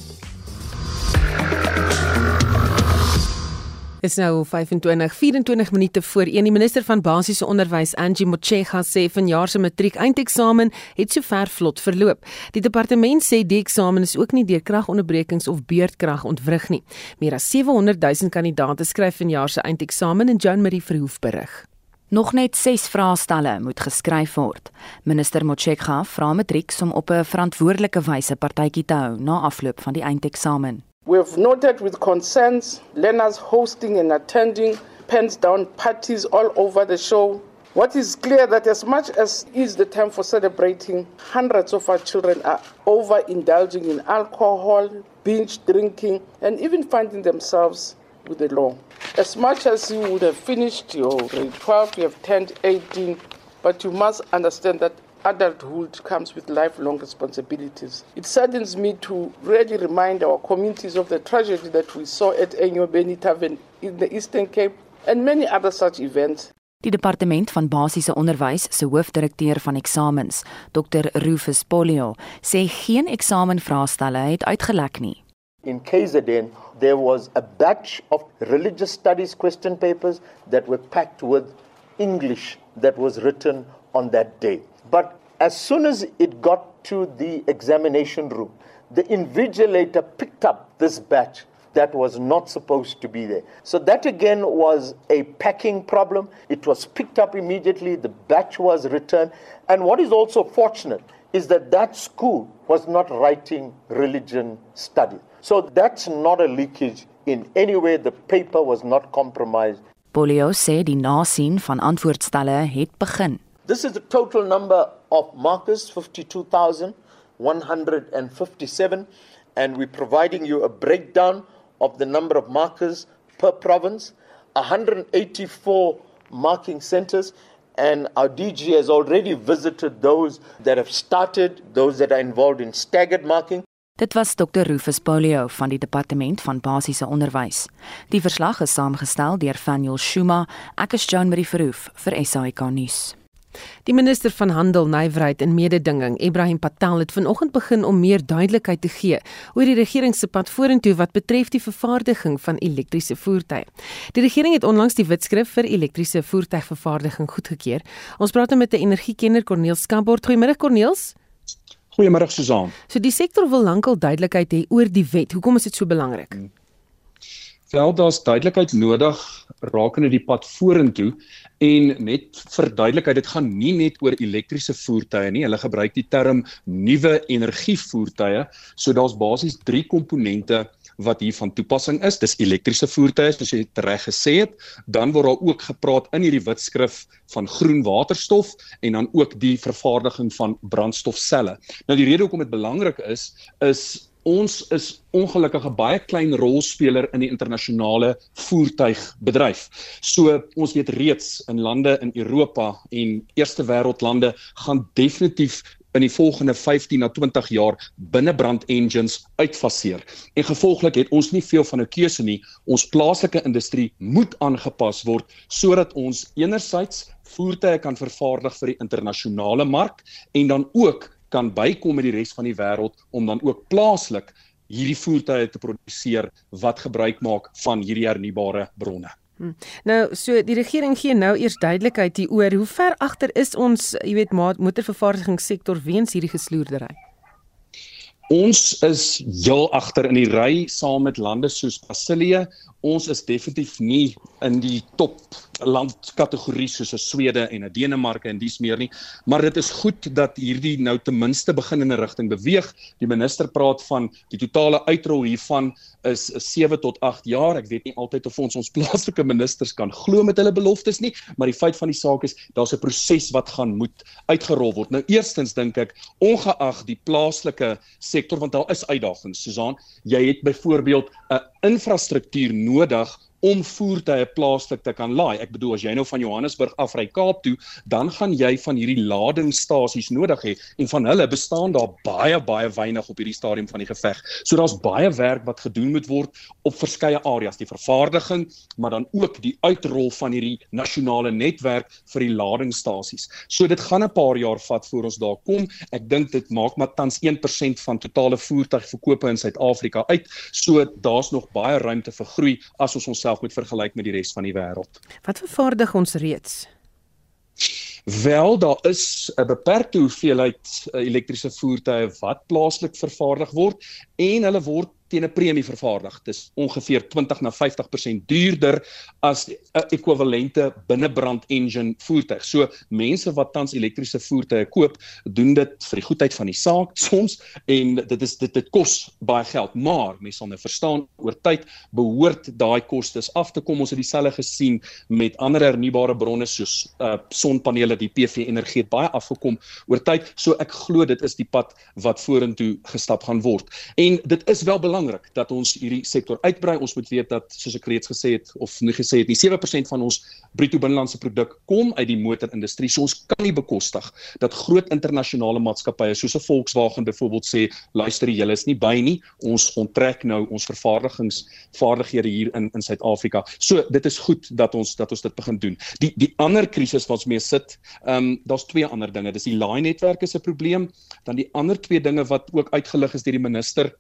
Is nou 25 24 minute voor 1 die minister van basiese onderwys Angie Motshega sê vanjaar se matriek eindeksamen het sover vlot verloop. Die departement sê die eksamen is ook nie deur kragonderbrekings of beurtkrag ontwrig nie. Meer as 700 000 kandidaate skryf vanjaar se eindeksamen en Joan Marie Verhoef berig. Nog net 6 vraestelle moet geskryf word. Minister Motshega vra matrieks om op 'n verantwoordelike wyse partytjie te hou na afloop van die eindeksamen. We have noted with concerns learners hosting and attending pens down parties all over the show. What is clear that as much as is the time for celebrating, hundreds of our children are overindulging in alcohol, binge drinking, and even finding themselves with the law. As much as you would have finished your grade 12, you have turned 18, but you must understand that adulthood comes with lifelong responsibilities. It saddens me to really remind our communities of the tragedy that we saw at Enyo Beni Tavern in the Eastern Cape and many other such events. Die departement van basiese onderwys se hoofdirekteur van eksamens, Dr Rufus Polio, sê geen eksamenvraestelle het uitgelek nie. In KZN, there was a batch of religious studies question papers that were packed with English that was written on that day. But as soon as it got to the examination room, the invigilator picked up this batch that was not supposed to be there. So that again was a packing problem. It was picked up immediately, the batch was returned. And what is also fortunate is that that school was not writing religion studies. So that's not a leakage in any way. The paper was not compromised. Polio sê die nasien van antwoordstelle het begin. This is the total number of markers 52,157 and we're providing you a breakdown of the number of markers per province 184 marking centers and our DG has already visited those that have started those that are involved in staggered marking Dit was Dr Rufus Polio van die Departement van Basiese Onderwys. Die verslag is saamgestel deur Faniel Shuma. Ek is Joan Marie Verhoef vir SAK nuus. Die minister van Handel, Nywerheid en Mededinging, Ibrahim Patel, het vanoggend begin om meer duidelikheid te gee oor die regering se pad vorentoe wat betref die vervaardiging van elektriese voertuie. Die regering het onlangs die wetskrif vir elektriese voertuigvervaardiging goedgekeur. Ons praat nou met 'n energiekenner, Corneel Skambort. Goeiemôre Corneels. Goeiemôre Susan. So die sektor wil lankal duidelikheid hê oor die wet. Hoekom is dit so belangrik? Hmm. Wel, daar's duidelikheid nodig rakende die pad vorentoe en net vir duidelikheid, dit gaan nie net oor elektriese voertuie nie. Hulle gebruik die term nuwe energievoertuie. So daar's basies 3 komponente wat hier van toepassing is. Dis elektriese voertuie, soos jy reg gesê het. Dan word daar ook gepraat in hierdie wetskrif van groen waterstof en dan ook die vervaardiging van brandstofselle. Nou die rede hoekom dit belangrik is, is ons is ongelukkig 'n baie klein rolspeler in die internasionale voertuigbedryf. So ons weet reeds in lande in Europa en eerste wêreldlande gaan definitief in die volgende 15 na 20 jaar binnebrand engines uitfaseer. En gevolglik het ons nie veel van 'n keuse nie. Ons plaaslike industrie moet aangepas word sodat ons enerzijds voertuie kan vervaardig vir die internasionale mark en dan ook kan bykom met die res van die wêreld om dan ook plaaslik hierdie voertuie te produseer wat gebruik maak van hierdie hernubare bronne. Hmm. Nou, so die regering gee nou eers duidelikheid hieroor. Hoe ver agter is ons, jy weet, motorvervaardigingssektor weens hierdie gesloerdery? Ons is heel agter in die ry saam met lande soos Brasilië. Ons is definitief nie in die top landkategorie soos 'n Swede en 'n Denemarke en dis meer nie, maar dit is goed dat hierdie nou ten minste begin in 'n rigting beweeg. Die minister praat van die totale uitrol hiervan is 7 tot 8 jaar. Ek weet nie altyd of ons ons plaaslike ministers kan glo met hulle beloftes nie, maar die feit van die saak is daar's 'n proses wat gaan moet uitgerol word. Nou eerstens dink ek ongeag die plaaslike sektor want daar is uitdagings, Susan, jy het byvoorbeeld 'n infrastruktuur nodig om voertuie plaaslik te kan laai. Ek bedoel as jy nou van Johannesburg af ry Kaap toe, dan gaan jy van hierdie ladingstasies nodig hê en van hulle bestaan daar baie baie weinig op hierdie stadium van die geveg. So daar's baie werk wat gedoen moet word op verskeie areas, die vervaardiging, maar dan ook die uitrol van hierdie nasionale netwerk vir die ladingstasies. So dit gaan 'n paar jaar vat voor ons daar kom. Ek dink dit maak maar tans 1% van totale voertuigverkope in Suid-Afrika uit. So daar's nog baie ruimte vir groei as ons ons onsself moet vergelyk met die res van die wêreld. Wat vervaardig ons reeds? Wel, daar is 'n beperkte hoeveelheid eh, elektriese voertuie wat plaaslik vervaardig word en hulle word teen 'n premie vervaardig. Dit is ongeveer 20 na 50% duurder as 'n ekwivalente binnebrand engine voertuig. So mense wat tans elektriese voertuie koop, doen dit vir die goedheid van die saak soms en dit is dit dit kos baie geld, maar mense sal nou verstaan oor tyd behoort daai kostes af te kom. Ons het dieselfde gesien met ander hernubare bronne soos uh sonpanele, die PV energie het baie afgekom oor tyd. So ek glo dit is die pad wat vorentoe gestap gaan word. En dit is wel belangrik belangrik dat ons hierdie sektor uitbrei. Ons moet weet dat soos ek reeds gesê het of nie gesê het nie, 7% van ons bruto binnelandse produk kom uit die motorindustrie. So ons kan nie bekostig dat groot internasionale maatskappye soos 'n Volkswagen byvoorbeeld sê, luister, julle is nie by nie. Ons onttrek nou ons vervaardigingsvaardighede hier in in Suid-Afrika. So dit is goed dat ons dat ons dit begin doen. Die die ander krisis wat ons mee sit, ehm um, daar's twee ander dinge. Dis die laai netwerk is 'n probleem, dan die ander twee dinge wat ook uitgelig is deur die minister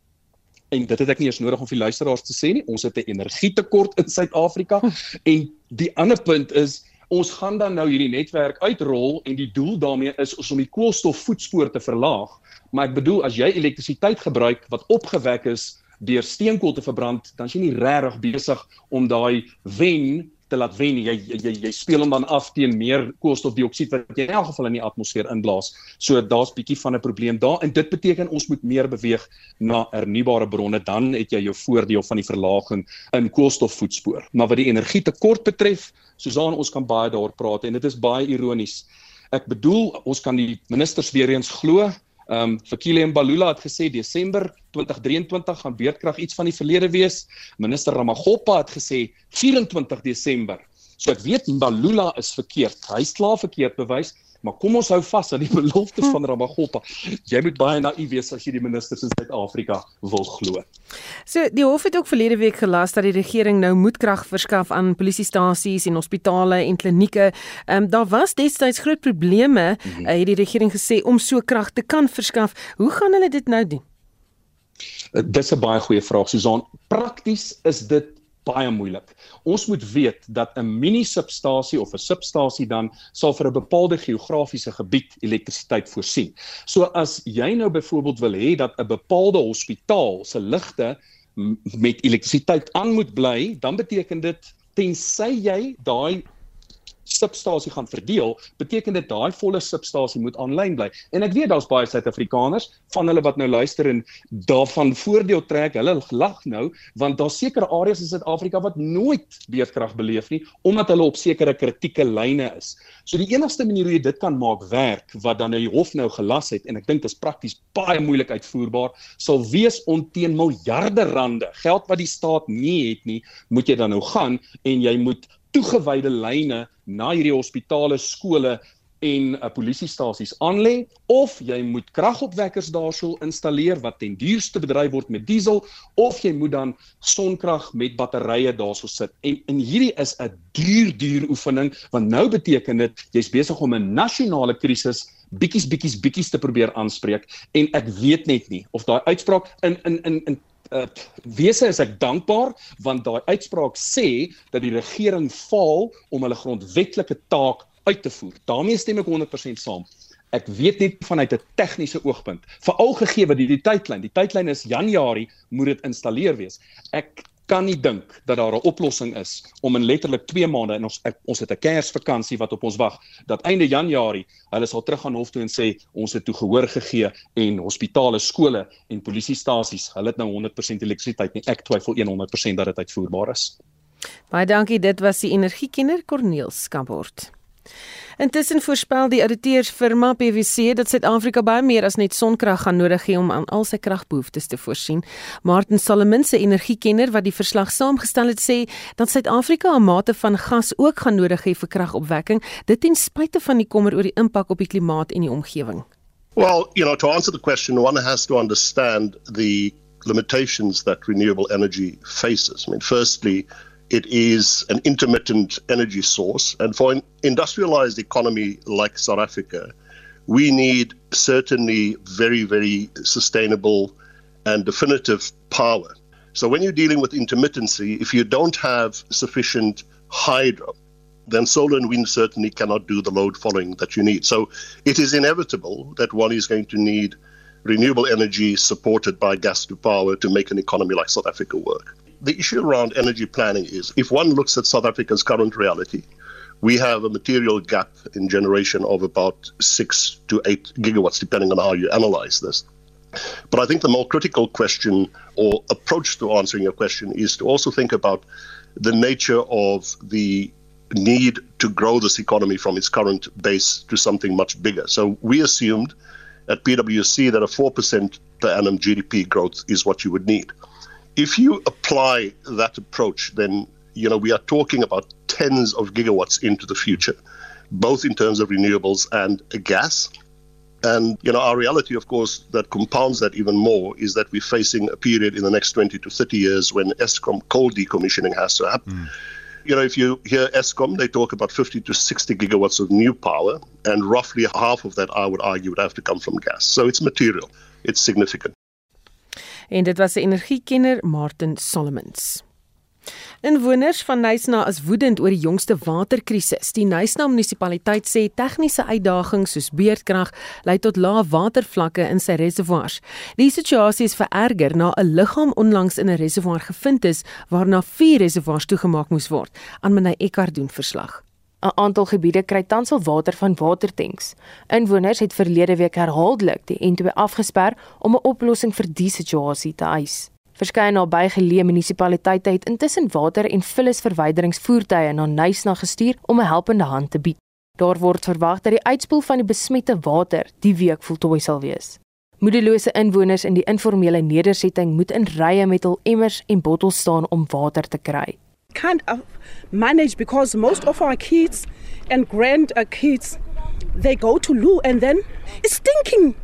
en dit het ek nie eens nodig om vir luisteraars te sê nie. Ons het 'n energietekort in Suid-Afrika en die ander punt is ons gaan dan nou hierdie netwerk uitrol en die doel daarmee is om die koolstofvoetspoor te verlaag. Maar ek bedoel as jy elektrisiteit gebruik wat opgewek is deur steenkool te verbrand, dan is jy nie regtig besig om daai wen te laat wen jy jy jy, speel hom dan af teen meer koolstofdioksied wat jy in elk geval in die atmosfeer inblaas. So daar's bietjie van 'n probleem daar en dit beteken ons moet meer beweeg na hernubare bronne dan het jy jou voordeel van die verlaging in koolstofvoetspoor. Maar wat die energietekort betref, Susan ons kan baie daaroor praat en dit is baie ironies. Ek bedoel ons kan die ministers weer eens glo Ehm um, Fikile Mbalula het gesê Desember 2023 gaan beerdkrag iets van die verlede wees. Minister Ramaggopa het gesê 24 Desember. So ek weet Mbalula is verkeerd. Hy's klaar verkeerd bewys. Maar kom ons hou vas aan die belofte van Ramaggopa. Jy moet baie naïef wees as jy die ministers in Suid-Afrika wil glo. So die hof het ook verlede week gelas dat die regering nou moet krag verskaf aan polisiestasies en hospitale en klinieke. Ehm um, daar was destyds groot probleme, mm -hmm. uh, het die regering gesê om so krag te kan verskaf. Hoe gaan hulle dit nou doen? Uh, dis 'n baie goeie vraag Susan. Prakties is dit baie moeilik. Ons moet weet dat 'n mini-substasie of 'n substasie dan sal vir 'n bepaalde geografiese gebied elektrisiteit voorsien. So as jy nou byvoorbeeld wil hê dat 'n bepaalde hospitaal se ligte met elektrisiteit aan moet bly, dan beteken dit tensy jy daai substasie gaan verdeel, beteken dit daai volle substasie moet aanlyn bly. En ek weet daar's baie Suid-Afrikaners van hulle wat nou luister en daarvan voordeel trek. Hulle lag nou want daar's sekere areas in Suid-Afrika wat nooit beerdkrag beleef nie omdat hulle op sekere kritieke lyne is. So die enigste manier hoe jy dit kan maak werk wat dan nou die hof nou gelas het en ek dink dit is prakties baie moeilik uitvoerbaar sal wees om teen miljarde rande geld wat die staat nie het nie, moet jy dan nou gaan en jy moet toegewyde lyne na hierdie hospitale, skole en uh, polisiestasies aanlê of jy moet kragopwekkers daarso installeer wat ten duurste bedryf word met diesel of jy moet dan sonkrag met batterye daarso sit. En en hierdie is 'n duur duur oefening want nou beteken dit jy's besig om 'n nasionale krisis bietjies bietjies bietjies te probeer aanspreek en ek weet net nie of daai uitspraak in in in in uh, wese is ek dankbaar want daai uitspraak sê dat die regering faal om hulle grondwetlike taak uit te voer. daarmee stem ek 100% saam. Ek weet net vanuit 'n tegniese oogpunt, veral gegee wat die tydlyn, die tydlyn is Januarie moet dit installeer wees. Ek kan nie dink dat daar 'n oplossing is om in letterlik 2 maande en ons ons het 'n Kersvakansie wat op ons wag dat einde Januarie hulle sal teruggaan hof toe en sê ons het toe gehoor gegee en hospitale, skole en polisiestasies, hulle het nou 100% elektrisiteit nie. Ek twyfel 100% dat dit uitvoerbaar is. Baie dankie, dit was die energiekenner Corneel Skambort. Intussen voorspel die ouditeursfirma PwC dat Suid-Afrika baie meer as net sonkrag gaan nodig hê om aan al sy kragbehoeftes te voorsien. Martin Solomon, se energiekenner wat die verslag saamgestel het, sê dat Suid-Afrika 'n mate van gas ook gaan nodig hê vir kragopwekking, dit ten spyte van die kommer oor die impak op die klimaat en die omgewing. Well, you know, to answer the question, one has to understand the limitations that renewable energy faces. I mean, firstly, it is an intermittent energy source. And for an industrialized economy like South Africa, we need certainly very, very sustainable and definitive power. So when you're dealing with intermittency, if you don't have sufficient hydro, then solar and wind certainly cannot do the load following that you need. So it is inevitable that one is going to need renewable energy supported by gas to power to make an economy like South Africa work the issue around energy planning is if one looks at South Africa's current reality, we have a material gap in generation of about six to eight gigawatts, depending on how you analyze this. But I think the more critical question or approach to answering your question is to also think about the nature of the need to grow this economy from its current base to something much bigger. So we assumed at PwC that a 4% per annum GDP growth is what you would need if you apply that approach, then you know we are talking about tens of gigawatts into the future, both in terms of renewables and gas. And you know our reality, of course, that compounds that even more is that we're facing a period in the next 20 to 30 years when ESCOM coal decommissioning has to happen. Mm. You know, if you hear ESCOM, they talk about 50 to 60 gigawatts of new power, and roughly half of that, I would argue, would have to come from gas. So it's material, it's significant. En dit was 'n energiekenner Martin Solomons. Inwoners van Nysna is woedend oor die jongste waterkrisis. Die Nysna munisipaliteit sê tegniese uitdagings soos beerdkrag lei tot lae watervlakke in sy reservoirs. Die situasie is vererger na 'n liggaam onlangs in 'n reservoir gevind is waarna 4 reservoirs toegemaak moes word. Aanmenay Eckart doen verslag. 'n aantal gebiede kry tans al water van watertanks. Inwoners het verlede week herhaaldelik die N2 afgesper om 'n oplossing vir die situasie te eis. Verskeie nabygeleë munisipaliteite het intussen water en vullisverwyderingsvoertuie na Nysna gestuur om 'n helpende hand te bied. Daar word verwag dat die uitspoel van die besmette water die week voltooi sal wees. Moedelose inwoners in die informele nedersetting moet in rye met hul emmers en bottels staan om water te kry. Can't manage because most of our kids and grand uh, kids they go to loo and then it's stinking.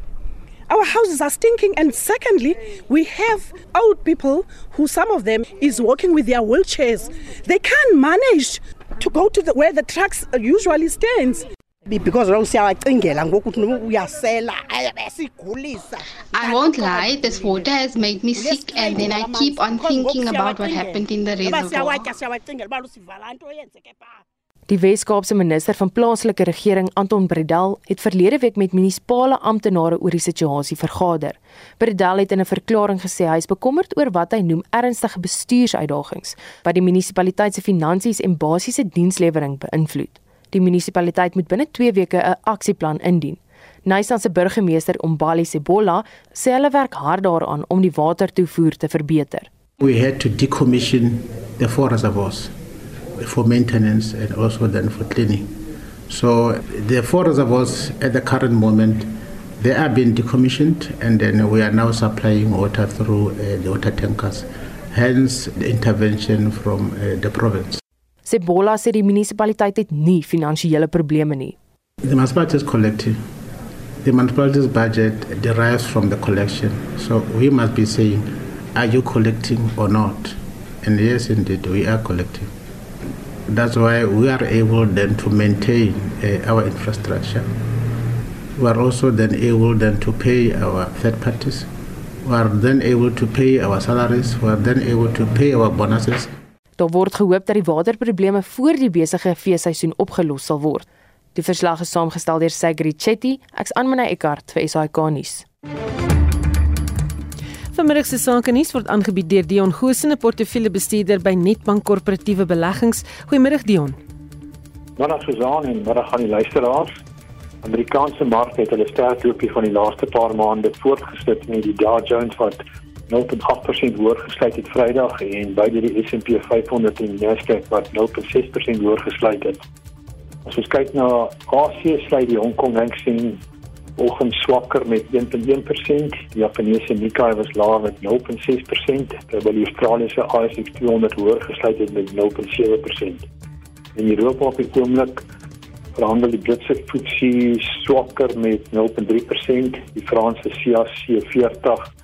Our houses are stinking. And secondly we have old people who some of them is walking with their wheelchairs. They can't manage to go to the, where the trucks usually stands because siyawacingela ngokuthi uyasela. Esigulisa I won't lie this water has made me sick and then I keep on thinking about what happened in the reservoir. Die Wes-Kaapse minister van plaaslike regering Anton Bredel het verlede week met munisipale amptenare oor die situasie vergader. Bredel het in 'n verklaring gesê hy is bekommerd oor wat hy noem ernstige bestuursuitdagings wat die munisipaliteit se finansies en basiese dienslewering beïnvloed. Die munisipaliteit moet binne 2 weke 'n aksieplan indien. Nysan se burgemeester Ombali Sebola sê hulle werk hard daaraan om die watertoevoer te verbeter. We had to decommission the four reservoirs for maintenance and also then for cleaning. So the four reservoirs at the current moment they are being decommissioned and then we are now supplying water through uh, the water tankers. Hence the intervention from uh, the province. Sebola sê die munisipaliteit het nie finansiële probleme nie. The municipality is collective. The municipality's budget derives from the collection. So we must be saying, are you collecting or not? And yes, indeed, we are collecting. That's why we are able then to maintain uh, our infrastructure. We are also then able then to pay our third parties. We are then able to pay our salaries. We are then able to pay our bonuses. Daar word gehoop dat die waterprobleme voor die besige feesseisoen opgelos sal word. Die verslag is saamgestel deur Sagri Chetty, ek's Anmane Eckart vir SAK nuus. Vanmiddag se sake nuus word aangebied deur Dion Goosen, 'n portefeuljebestuurder by Netbank Korporatiewe Beleggings. Goeiemiddag Dion. Middag Suzan en middag aan die luisteraars. Amerikaanse mark het hulle sterk loopie van die laaste paar maande voortgesit met die Dow Jones wat 0.8% hoër gesluit het Vrydag en beide die S&P 500 en Nasdaq wat 0.6% hoër gesluit het. As ons kyk na Asië, sluit die Hong Kong Hang Seng oggend swakker met 1.1%. Die Japannese Nikkei was laer met 0.6%, terwyl die Australiese ASX 200 hoër gesluit het met 0.7%. In Europa op die oomblik verhandel die Britse FTSE swakker met 0.3%, die Franse CAC 40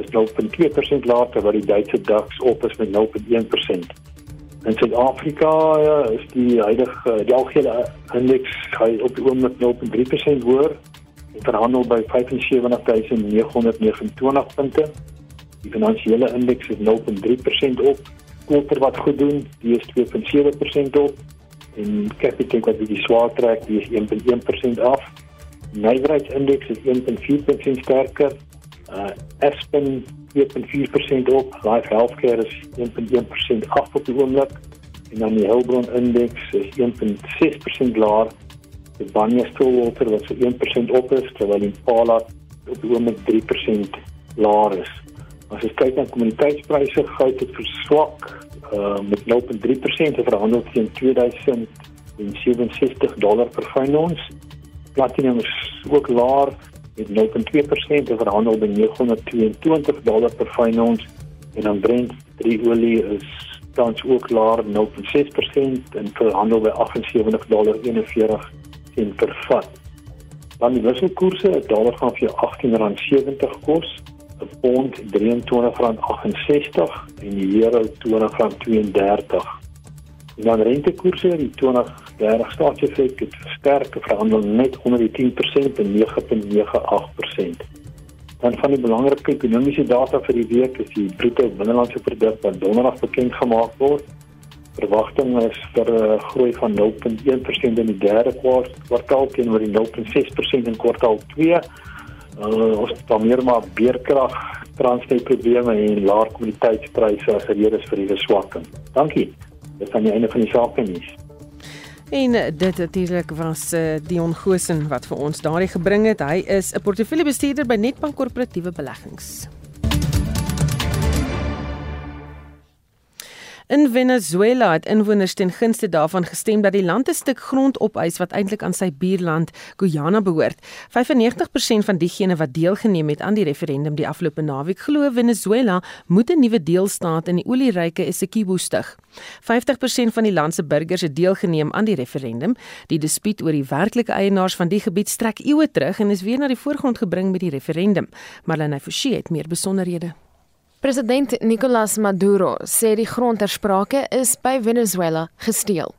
is 0.2% laer terwyl die Duitse DAX op is met 0.1%. In Suid-Afrika ja, is die huidige die algehele indeks op die oomblik 0.3% hoër en verhandel by 75929 punte. Die finansiële indeks is 0.3% op. Koper wat goed doen, die is 2.7% op en Capitec wat bietjie swaar trek, die is 1.1% af. Nywerheidsindeks is 1.4% sterker. Uh Aspen 2.4% op. Life Healthcare is 1.1% af op die oomblik. En dan die Heilbron indeks is 1.6% laer die Banya Stillwater wat so 1% op is terwyl Impala op die oomblik 3% laer is. As jy kyk na kommoditeitspryse, goud het verswak uh, met 0.3% verhandel teen 2067 dollar per fyn ons. Platinum is ook laer met 0.2% verhandel by 922 dollar per fyn ons en dan Brent drie olie is tans ook laer 0.6% en verhandel by 78 dollar 41 en per vat. Dan die wisselkoerse, 'n dollar gaan vir jou R18.70 kos, 'n pond R23.68 en die euro R20.32. En dan rentekoerse, die 20-30 staatsefek het versterk, verhandel net onder die 10% en 9.98%. Dan van die belangrike ekonomiese data vir die week is die bruto binnelandse produk wat donderdag bekend gemaak word verwagting is vir 'n groei van 0.1% in die derde kwartaal teenoor die 0.6% in kwartaal 2. Uh, ons het dan meer maar beerkrag, transnet probleme en laer kommoditeitspryse as redes vir hierdie swakking. Dankie. Dit is aan die einde van die sake nuus. En dit natuurlik was uh, Dion Gosen wat vir ons daardie gebring het. Hy is 'n portefeuljebestuurder by Netbank Korporatiewe Beleggings. In Venezuela het inwoners ten gunste daarvan gestem dat die land 'n stuk grond opeis wat eintlik aan sy buurland Guyana behoort. 95% van diegene wat deelgeneem het aan die referendum die afgelope naweek glo Venezuela moet 'n nuwe deelstaat in die olieryke Essequibo stig. 50% van die land se burgers het deelgeneem aan die referendum. Die dispuut oor die werklike eienaars van die gebied strek eeue terug en is weer na die voorgrond gebring met die referendum. Marlene Forsie het meer besonderhede. President Nicolas Maduro sê die grond ter sprake is by Venezuela gesteel.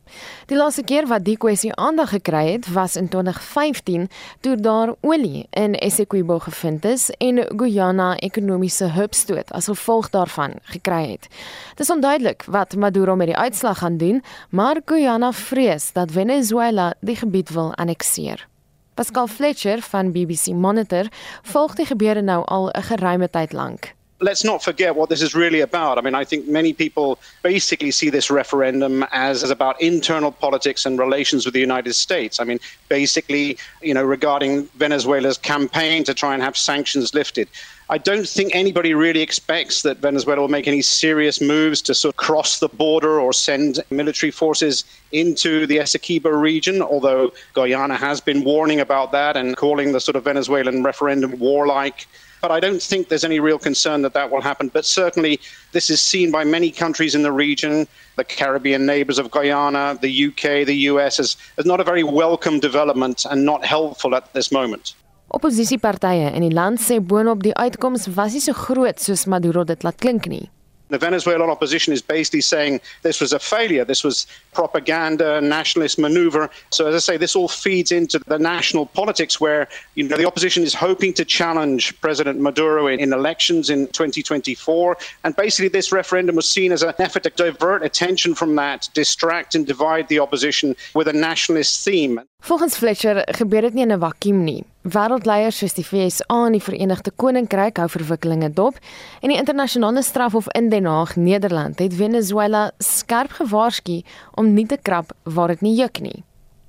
Die laaste keer wat die kwessie aandag gekry het, was in 2015 toe daar olie in Essequibo gevind is en Guyana ekonomiese hupstoot as gevolg daarvan gekry het. Dit is onduidelik wat Maduro met die uitslag gaan doen, maar Guyana vrees dat Venezuela die gebied wil annekteer. Pascal Fletcher van BBC Monitor volg die gebeure nou al 'n geruime tyd lank. Let's not forget what this is really about. I mean, I think many people basically see this referendum as, as about internal politics and relations with the United States. I mean, basically, you know, regarding Venezuela's campaign to try and have sanctions lifted. I don't think anybody really expects that Venezuela will make any serious moves to sort of cross the border or send military forces into the Essequibo region, although Guyana has been warning about that and calling the sort of Venezuelan referendum warlike but I don't think there's any real concern that that will happen. But certainly, this is seen by many countries in the region, the Caribbean neighbors of Guyana, the UK, the US, as, as not a very welcome development and not helpful at this moment. Opposisiepartye in die land sê boonop die uitkoms was nie so groot soos Maduro dit laat klink nie. The Venezuelan opposition is basically saying this was a failure, this was propaganda, nationalist maneuver. So, as I say, this all feeds into the national politics where you know the opposition is hoping to challenge President Maduro in, in elections in 2024. And basically, this referendum was seen as an effort to divert attention from that, distract and divide the opposition with a nationalist theme. Volgens Fletcher gebeur dit nie in 'n vakuum nie. Wêreldleiers soos die VSA en die Verenigde Koninkryk hou verwikkelinge dop en die internasionale strafhof in Den Haag, Nederland, het Venezuela skerp gewaarsku om nie te krap waar dit nie juk nie.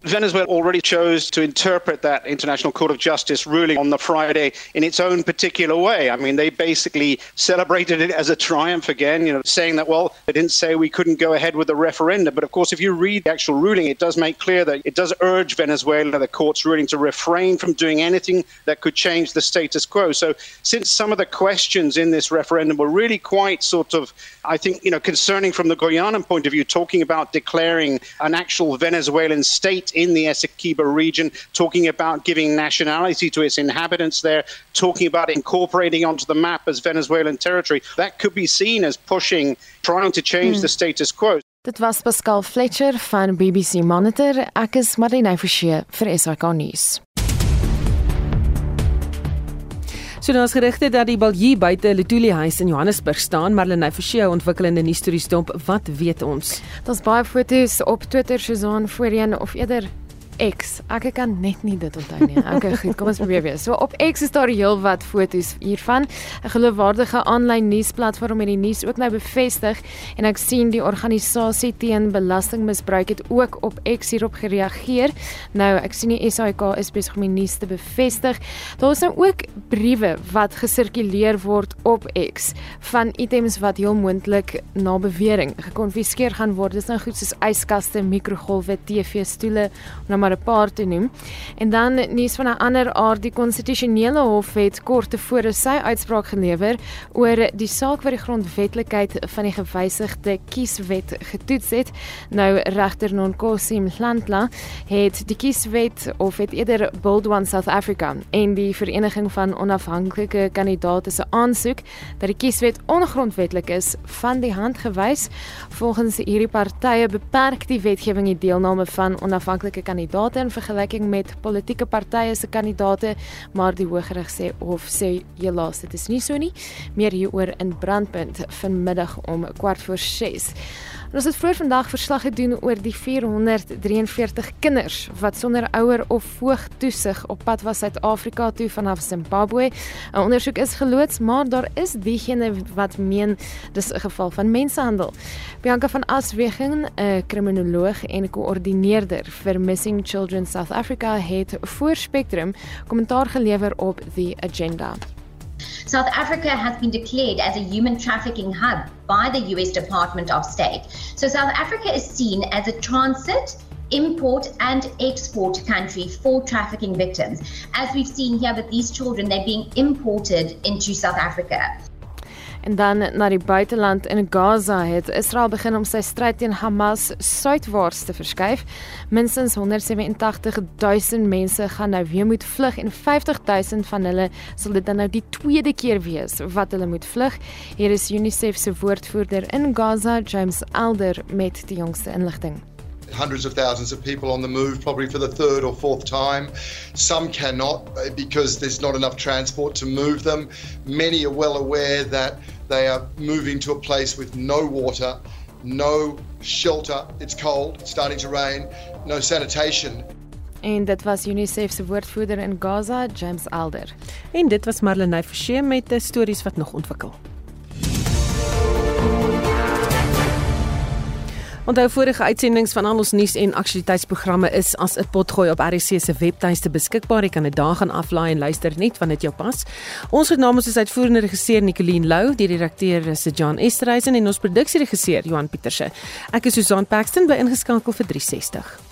Venezuela already chose to interpret that International Court of Justice ruling on the Friday in its own particular way. I mean, they basically celebrated it as a triumph again, you know, saying that, well, they didn't say we couldn't go ahead with the referendum. But of course, if you read the actual ruling, it does make clear that it does urge Venezuela, the court's ruling, to refrain from doing anything that could change the status quo. So, since some of the questions in this referendum were really quite sort of, I think, you know, concerning from the Guyanan point of view, talking about declaring an actual Venezuelan state in the Essequibo region, talking about giving nationality to its inhabitants there, talking about incorporating onto the map as Venezuelan territory. That could be seen as pushing, trying to change hmm. the status quo. Dit was Pascal Fletcher van BBC Monitor. Ek is Marlene Forsie vir SAK nuus. So daar's gerugte dat die Balje buite Letuli huis in Johannesburg staan, maar Lenay Forsie ontwikkelende nuusstories dop. Wat weet ons? Daar's baie foto's op Twitter aan voorheen of eerder X. Ek kan net nie dit onthou nie. Okay, goed, kom ons probeer weer. So op X is daar heelwat foto's hiervan. 'n Geloofwaardige aanlyn nuusplatform het die nuus ook nou bevestig en ek sien die organisasie teen belastingmisbruik het ook op X hierop gereageer. Nou, ek sien die SAIK is besig om die nuus te bevestig. Daar is nou ook briewe wat gesirkuleer word op X van items wat heel moontlik na bewering gekonfiskeer gaan word. Dis nou goed soos yskaste, mikrogolwe, TV-stoele, nou maar 'n paar te noem. En dan nuus van 'n ander aard, die konstitusionele hof het kort tevore sy uitspraak gelewer oor die saak wat die grondwetlikheid van die gewysigde kieswet getoets het. Nou regter Nonkosi Mhlantla het die kieswet of het eerder One South Africa en die vereniging van onafhanklike kandidaate se aansoek dat die kieswet ongrondwetlik is van die hand gewys. Volgens hierdie partye beperk die wetgewing die deelname van onafhanklike kandidaate kandidate in vergelyking met politieke partye se kandidate, maar die Hooggerig sê of sê helaas dit is nie so nie. Meer hieroor in Brandpunt vanmiddag om kwart voor 6. En ons het vroeër vandag verslag gedoen oor die 443 kinders wat sonder ouer of voog toesig op pad was Suid-Afrika toe vanaf Zimbabwe. 'n Ondersoek is geloods, maar daar is diegene wat meen dis 'n geval van mensenhandel. Bianca van Aswegen, 'n kriminoloog en koördineerder vir Missing Children South Africa, het voor Spectrum kommentaar gelewer op the agenda. South Africa has been declared as a human trafficking hub by the US Department of State. So South Africa is seen as a transit import and export country for trafficking victims. As we've seen here with these children, they're being imported into South Africa. En dan na die buiteland in Gaza het Israel begin om sy stryd teen Hamas suidwaarts te verskuif. Minstens 187 000 mense gaan nou weer moet vlug en 50 000 van hulle sal dit dan nou die tweede keer wees wat hulle moet vlug. Hier is UNICEF se woordvoerder in Gaza, James Elder met die jongste inligting. Hundreds of thousands of people on the move, probably for the third or fourth time. Some cannot uh, because there's not enough transport to move them. Many are well aware that they are moving to a place with no water, no shelter. It's cold, it's starting to rain, no sanitation. En dit was UNICEF se woordvoerder in Gaza, James Alder. En dit was Marlene Forsie met stories wat nog ontwikkel. Onthou vorige uitsendings van al ons nuus en aktualiteitsprogramme is as 'n potgooi op RC se webtuiste beskikbaar. Jy kan dit daar gaan aflaai en luister net wanneer dit jou pas. Ons het namens ons uitvoerende regisseur Nicoline Lou, die redakteur is John Esterhuizen en ons produksieregisseur Johan Pieterse. Ek is Susan Paxton by ingeskakel vir 360.